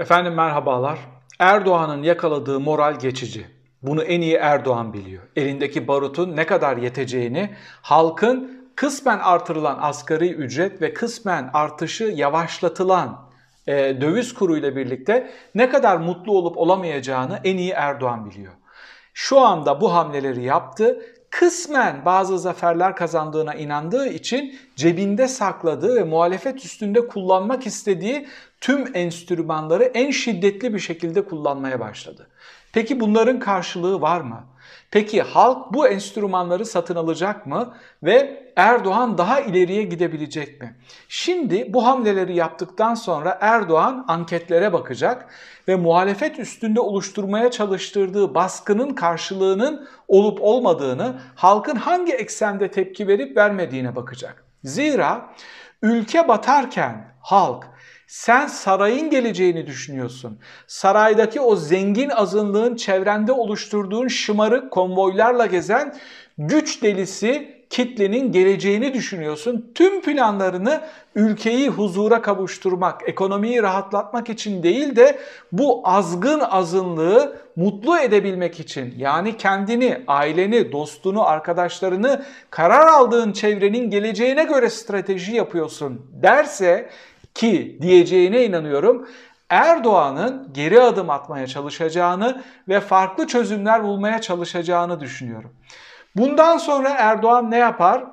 Efendim merhabalar. Erdoğan'ın yakaladığı moral geçici. Bunu en iyi Erdoğan biliyor. Elindeki barutun ne kadar yeteceğini, halkın kısmen artırılan asgari ücret ve kısmen artışı yavaşlatılan e, döviz kuruyla birlikte ne kadar mutlu olup olamayacağını en iyi Erdoğan biliyor. Şu anda bu hamleleri yaptı kısmen bazı zaferler kazandığına inandığı için cebinde sakladığı ve muhalefet üstünde kullanmak istediği tüm enstrümanları en şiddetli bir şekilde kullanmaya başladı. Peki bunların karşılığı var mı? Peki halk bu enstrümanları satın alacak mı ve Erdoğan daha ileriye gidebilecek mi? Şimdi bu hamleleri yaptıktan sonra Erdoğan anketlere bakacak ve muhalefet üstünde oluşturmaya çalıştırdığı baskının karşılığının olup olmadığını, halkın hangi eksende tepki verip vermediğine bakacak. Zira ülke batarken halk sen sarayın geleceğini düşünüyorsun. Saraydaki o zengin azınlığın çevrende oluşturduğun şımarık konvoylarla gezen güç delisi kitlenin geleceğini düşünüyorsun. Tüm planlarını ülkeyi huzura kavuşturmak, ekonomiyi rahatlatmak için değil de bu azgın azınlığı mutlu edebilmek için yani kendini, aileni, dostunu, arkadaşlarını karar aldığın çevrenin geleceğine göre strateji yapıyorsun derse ki diyeceğine inanıyorum. Erdoğan'ın geri adım atmaya çalışacağını ve farklı çözümler bulmaya çalışacağını düşünüyorum. Bundan sonra Erdoğan ne yapar?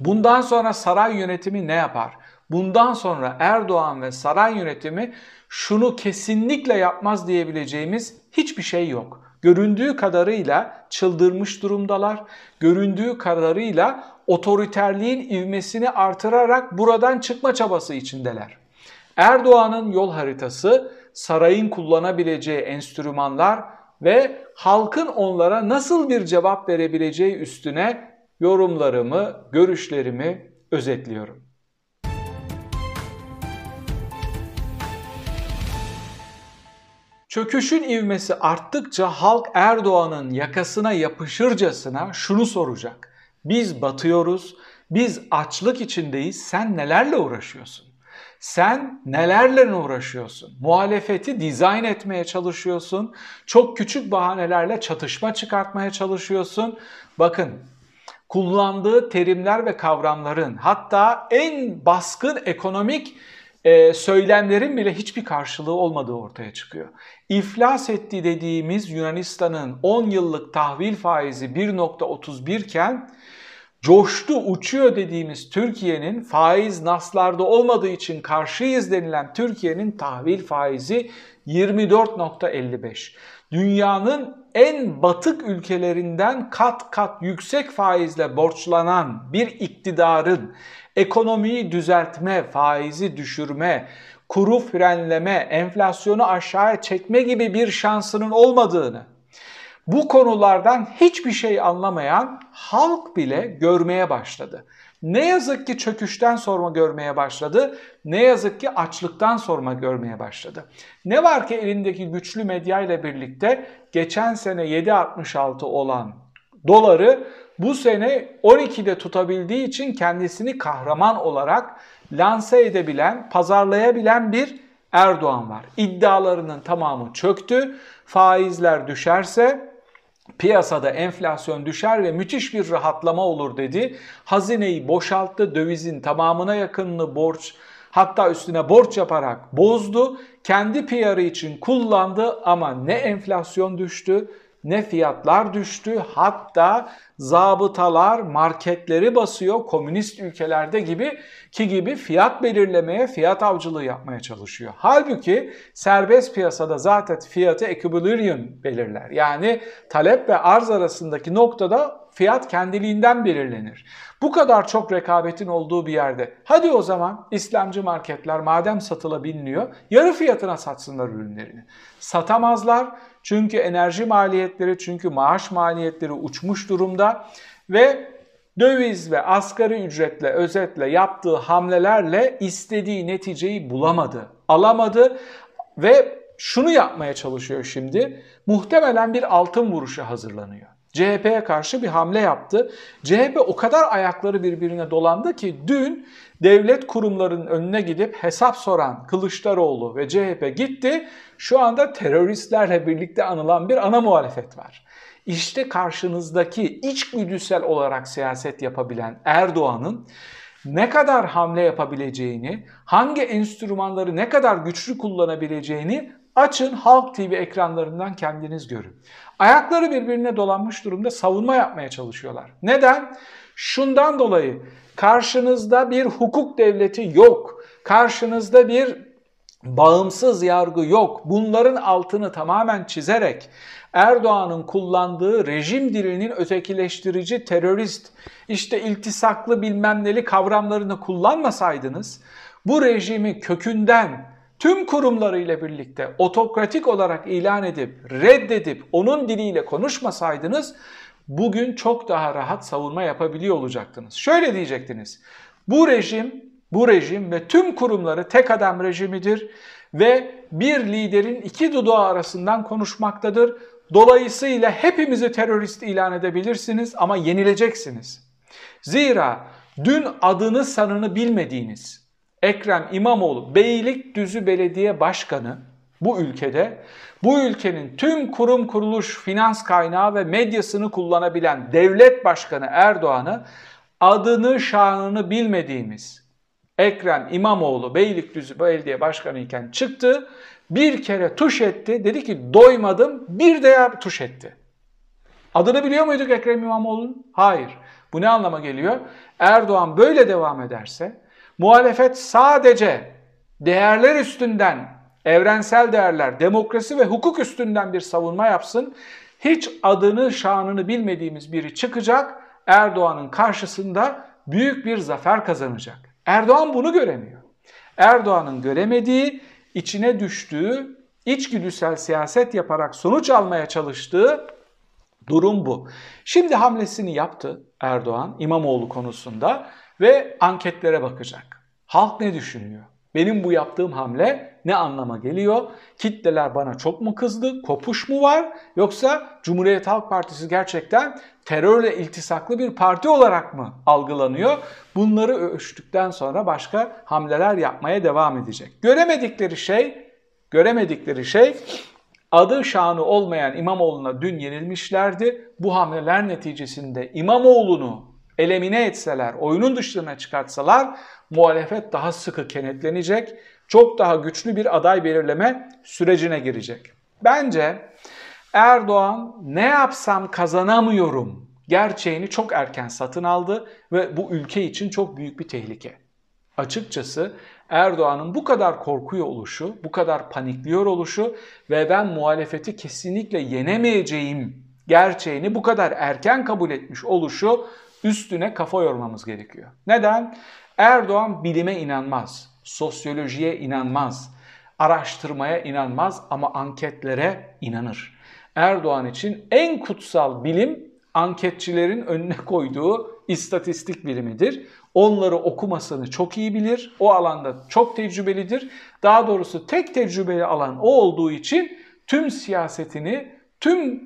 Bundan sonra saray yönetimi ne yapar? Bundan sonra Erdoğan ve saray yönetimi şunu kesinlikle yapmaz diyebileceğimiz hiçbir şey yok. Göründüğü kadarıyla çıldırmış durumdalar. Göründüğü kadarıyla otoriterliğin ivmesini artırarak buradan çıkma çabası içindeler. Erdoğan'ın yol haritası, sarayın kullanabileceği enstrümanlar ve halkın onlara nasıl bir cevap verebileceği üstüne yorumlarımı, görüşlerimi özetliyorum. Çöküşün ivmesi arttıkça halk Erdoğan'ın yakasına yapışırcasına şunu soracak. Biz batıyoruz, biz açlık içindeyiz, sen nelerle uğraşıyorsun? Sen nelerle uğraşıyorsun? Muhalefeti dizayn etmeye çalışıyorsun. Çok küçük bahanelerle çatışma çıkartmaya çalışıyorsun. Bakın kullandığı terimler ve kavramların hatta en baskın ekonomik e, söylemlerin bile hiçbir karşılığı olmadığı ortaya çıkıyor. İflas etti dediğimiz Yunanistan'ın 10 yıllık tahvil faizi 1.31 iken coştu uçuyor dediğimiz Türkiye'nin faiz naslarda olmadığı için karşıyız denilen Türkiye'nin tahvil faizi 24.55. Dünyanın en batık ülkelerinden kat kat yüksek faizle borçlanan bir iktidarın ekonomiyi düzeltme, faizi düşürme, kuru frenleme, enflasyonu aşağıya çekme gibi bir şansının olmadığını, bu konulardan hiçbir şey anlamayan halk bile görmeye başladı. Ne yazık ki çöküşten sonra görmeye başladı. Ne yazık ki açlıktan sonra görmeye başladı. Ne var ki elindeki güçlü medya ile birlikte geçen sene 7.66 olan doları bu sene 12'de tutabildiği için kendisini kahraman olarak lanse edebilen, pazarlayabilen bir Erdoğan var. İddialarının tamamı çöktü. Faizler düşerse piyasada enflasyon düşer ve müthiş bir rahatlama olur dedi. Hazineyi boşalttı, dövizin tamamına yakınını borç hatta üstüne borç yaparak bozdu. Kendi PR'ı için kullandı ama ne enflasyon düştü ne fiyatlar düştü hatta zabıtalar marketleri basıyor komünist ülkelerde gibi ki gibi fiyat belirlemeye, fiyat avcılığı yapmaya çalışıyor. Halbuki serbest piyasada zaten fiyatı equilibrium belirler. Yani talep ve arz arasındaki noktada fiyat kendiliğinden belirlenir. Bu kadar çok rekabetin olduğu bir yerde hadi o zaman İslamcı marketler madem satılabiliyor yarı fiyatına satsınlar ürünlerini. Satamazlar çünkü enerji maliyetleri, çünkü maaş maliyetleri uçmuş durumda ve döviz ve asgari ücretle özetle yaptığı hamlelerle istediği neticeyi bulamadı, alamadı ve şunu yapmaya çalışıyor şimdi. Muhtemelen bir altın vuruşa hazırlanıyor. CHP'ye karşı bir hamle yaptı. CHP o kadar ayakları birbirine dolandı ki dün devlet kurumlarının önüne gidip hesap soran Kılıçdaroğlu ve CHP gitti. Şu anda teröristlerle birlikte anılan bir ana muhalefet var. İşte karşınızdaki içgüdüsel olarak siyaset yapabilen Erdoğan'ın ne kadar hamle yapabileceğini, hangi enstrümanları ne kadar güçlü kullanabileceğini açın Halk TV ekranlarından kendiniz görün. Ayakları birbirine dolanmış durumda savunma yapmaya çalışıyorlar. Neden? Şundan dolayı karşınızda bir hukuk devleti yok. Karşınızda bir bağımsız yargı yok. Bunların altını tamamen çizerek Erdoğan'ın kullandığı rejim dilinin ötekileştirici, terörist, işte iltisaklı bilmem neli kavramlarını kullanmasaydınız bu rejimi kökünden tüm kurumlarıyla birlikte otokratik olarak ilan edip, reddedip onun diliyle konuşmasaydınız bugün çok daha rahat savunma yapabiliyor olacaktınız. Şöyle diyecektiniz. Bu rejim, bu rejim ve tüm kurumları tek adam rejimidir ve bir liderin iki dudağı arasından konuşmaktadır. Dolayısıyla hepimizi terörist ilan edebilirsiniz ama yenileceksiniz. Zira dün adını sanını bilmediğiniz Ekrem İmamoğlu Beylikdüzü Belediye Başkanı bu ülkede bu ülkenin tüm kurum kuruluş finans kaynağı ve medyasını kullanabilen devlet başkanı Erdoğan'ı adını şanını bilmediğimiz Ekrem İmamoğlu Beylikdüzü Belediye Başkanı iken çıktı bir kere tuş etti. Dedi ki doymadım bir de tuş etti. Adını biliyor muyduk Ekrem İmamoğlu'nun? Hayır. Bu ne anlama geliyor? Erdoğan böyle devam ederse muhalefet sadece değerler üstünden, evrensel değerler, demokrasi ve hukuk üstünden bir savunma yapsın. Hiç adını, şanını bilmediğimiz biri çıkacak. Erdoğan'ın karşısında büyük bir zafer kazanacak. Erdoğan bunu göremiyor. Erdoğan'ın göremediği içine düştüğü, içgüdüsel siyaset yaparak sonuç almaya çalıştığı durum bu. Şimdi hamlesini yaptı Erdoğan İmamoğlu konusunda ve anketlere bakacak. Halk ne düşünüyor? Benim bu yaptığım hamle ne anlama geliyor? Kitleler bana çok mu kızdı? Kopuş mu var? Yoksa Cumhuriyet Halk Partisi gerçekten terörle iltisaklı bir parti olarak mı algılanıyor? Bunları ölçtükten sonra başka hamleler yapmaya devam edecek. Göremedikleri şey, göremedikleri şey adı şanı olmayan İmamoğlu'na dün yenilmişlerdi. Bu hamleler neticesinde İmamoğlu'nu elemine etseler, oyunun dışına çıkartsalar muhalefet daha sıkı kenetlenecek, çok daha güçlü bir aday belirleme sürecine girecek. Bence Erdoğan ne yapsam kazanamıyorum gerçeğini çok erken satın aldı ve bu ülke için çok büyük bir tehlike. Açıkçası Erdoğan'ın bu kadar korkuyor oluşu, bu kadar panikliyor oluşu ve ben muhalefeti kesinlikle yenemeyeceğim gerçeğini bu kadar erken kabul etmiş oluşu üstüne kafa yormamız gerekiyor. Neden? Erdoğan bilime inanmaz, sosyolojiye inanmaz, araştırmaya inanmaz ama anketlere inanır. Erdoğan için en kutsal bilim anketçilerin önüne koyduğu istatistik bilimidir. Onları okumasını çok iyi bilir. O alanda çok tecrübelidir. Daha doğrusu tek tecrübeli alan o olduğu için tüm siyasetini, tüm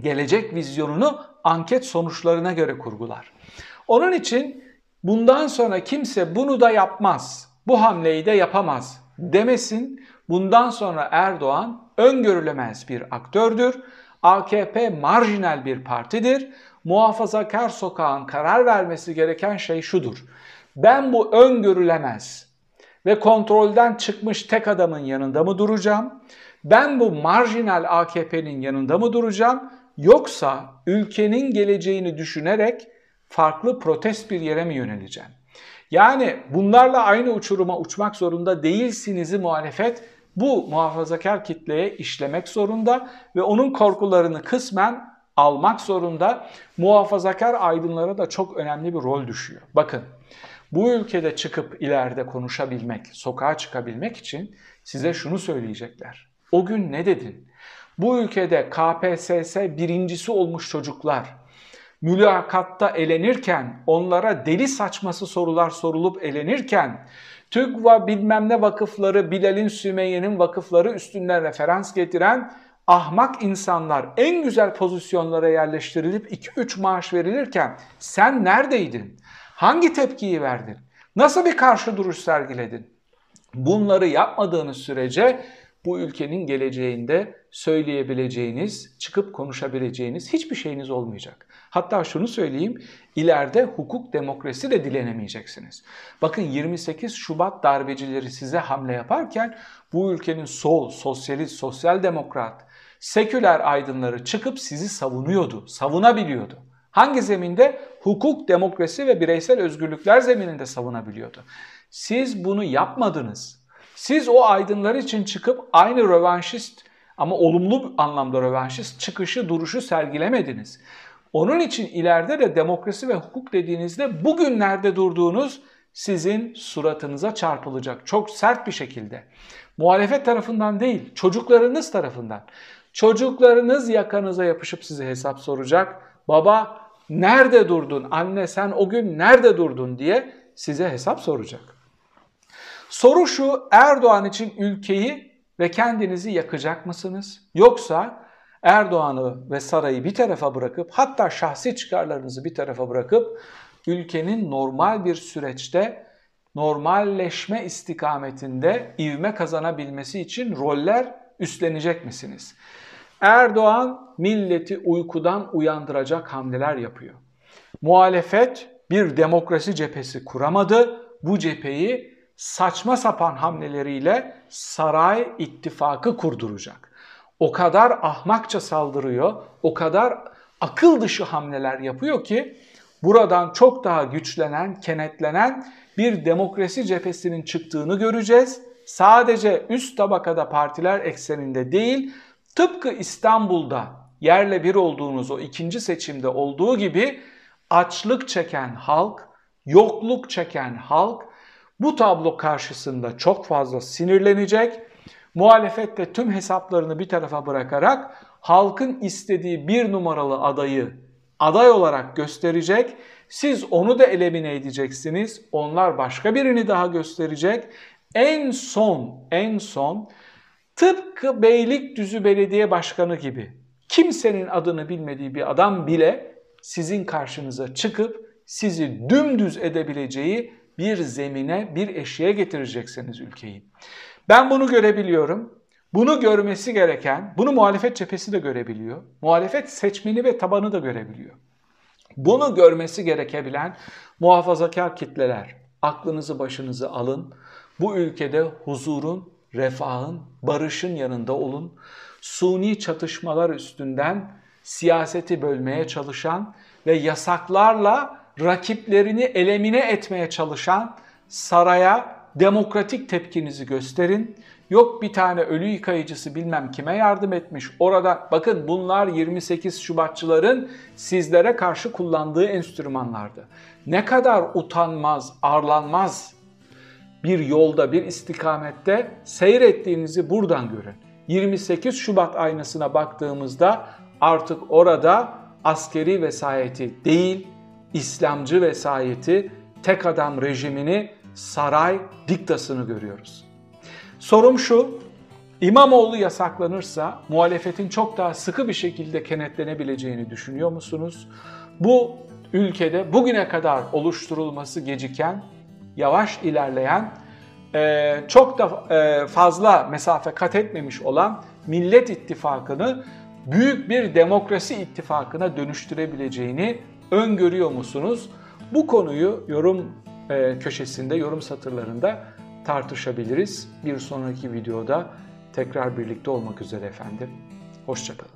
gelecek vizyonunu anket sonuçlarına göre kurgular. Onun için bundan sonra kimse bunu da yapmaz, bu hamleyi de yapamaz demesin. Bundan sonra Erdoğan öngörülemez bir aktördür. AKP marjinal bir partidir. Muhafazakar sokağın karar vermesi gereken şey şudur. Ben bu öngörülemez ve kontrolden çıkmış tek adamın yanında mı duracağım? Ben bu marjinal AKP'nin yanında mı duracağım? Yoksa ülkenin geleceğini düşünerek farklı protest bir yere mi yöneleceğim? Yani bunlarla aynı uçuruma uçmak zorunda değilsinizi muhalefet bu muhafazakar kitleye işlemek zorunda ve onun korkularını kısmen almak zorunda. Muhafazakar aydınlara da çok önemli bir rol düşüyor. Bakın bu ülkede çıkıp ileride konuşabilmek, sokağa çıkabilmek için size şunu söyleyecekler. O gün ne dedin? Bu ülkede KPSS birincisi olmuş çocuklar mülakatta elenirken, onlara deli saçması sorular sorulup elenirken, TÜGVA bilmem ne vakıfları, Bilal'in Sümeyye'nin vakıfları üstünden referans getiren ahmak insanlar en güzel pozisyonlara yerleştirilip 2-3 maaş verilirken sen neredeydin? Hangi tepkiyi verdin? Nasıl bir karşı duruş sergiledin? Bunları yapmadığınız sürece bu ülkenin geleceğinde söyleyebileceğiniz, çıkıp konuşabileceğiniz hiçbir şeyiniz olmayacak. Hatta şunu söyleyeyim, ileride hukuk demokrasi de dilenemeyeceksiniz. Bakın 28 Şubat darbecileri size hamle yaparken bu ülkenin sol, sosyalist, sosyal demokrat, seküler aydınları çıkıp sizi savunuyordu, savunabiliyordu. Hangi zeminde? Hukuk, demokrasi ve bireysel özgürlükler zemininde savunabiliyordu. Siz bunu yapmadınız. Siz o aydınlar için çıkıp aynı rövanşist ama olumlu anlamda rövanşist çıkışı, duruşu sergilemediniz. Onun için ileride de demokrasi ve hukuk dediğinizde bugün nerede durduğunuz sizin suratınıza çarpılacak çok sert bir şekilde. Muhalefet tarafından değil, çocuklarınız tarafından. Çocuklarınız yakanıza yapışıp size hesap soracak. Baba nerede durdun? Anne sen o gün nerede durdun diye size hesap soracak. Soru şu Erdoğan için ülkeyi ve kendinizi yakacak mısınız? Yoksa Erdoğan'ı ve sarayı bir tarafa bırakıp hatta şahsi çıkarlarınızı bir tarafa bırakıp ülkenin normal bir süreçte normalleşme istikametinde ivme kazanabilmesi için roller üstlenecek misiniz? Erdoğan milleti uykudan uyandıracak hamleler yapıyor. Muhalefet bir demokrasi cephesi kuramadı. Bu cepheyi saçma sapan hamleleriyle saray ittifakı kurduracak. O kadar ahmakça saldırıyor, o kadar akıl dışı hamleler yapıyor ki buradan çok daha güçlenen, kenetlenen bir demokrasi cephesinin çıktığını göreceğiz. Sadece üst tabakada partiler ekseninde değil, tıpkı İstanbul'da yerle bir olduğunuz o ikinci seçimde olduğu gibi açlık çeken halk, yokluk çeken halk bu tablo karşısında çok fazla sinirlenecek. Muhalefet de tüm hesaplarını bir tarafa bırakarak halkın istediği bir numaralı adayı aday olarak gösterecek. Siz onu da elimine edeceksiniz. Onlar başka birini daha gösterecek. En son, en son tıpkı Beylikdüzü Belediye Başkanı gibi kimsenin adını bilmediği bir adam bile sizin karşınıza çıkıp sizi dümdüz edebileceği bir zemine, bir eşiğe getireceksiniz ülkeyi. Ben bunu görebiliyorum. Bunu görmesi gereken, bunu muhalefet cephesi de görebiliyor. Muhalefet seçmeni ve tabanı da görebiliyor. Bunu görmesi gerekebilen muhafazakar kitleler, aklınızı başınızı alın. Bu ülkede huzurun, refahın, barışın yanında olun. Suni çatışmalar üstünden siyaseti bölmeye çalışan ve yasaklarla rakiplerini elemine etmeye çalışan saraya demokratik tepkinizi gösterin. Yok bir tane ölü yıkayıcısı bilmem kime yardım etmiş. Orada bakın bunlar 28 Şubatçıların sizlere karşı kullandığı enstrümanlardı. Ne kadar utanmaz, arlanmaz bir yolda, bir istikamette seyrettiğinizi buradan görün. 28 Şubat aynasına baktığımızda artık orada askeri vesayeti değil, İslamcı vesayeti, tek adam rejimini, saray diktasını görüyoruz. Sorum şu, İmamoğlu yasaklanırsa muhalefetin çok daha sıkı bir şekilde kenetlenebileceğini düşünüyor musunuz? Bu ülkede bugüne kadar oluşturulması geciken, yavaş ilerleyen, çok da fazla mesafe kat etmemiş olan Millet İttifakı'nı büyük bir demokrasi ittifakına dönüştürebileceğini öngörüyor musunuz? Bu konuyu yorum e, köşesinde, yorum satırlarında tartışabiliriz. Bir sonraki videoda tekrar birlikte olmak üzere efendim. Hoşçakalın.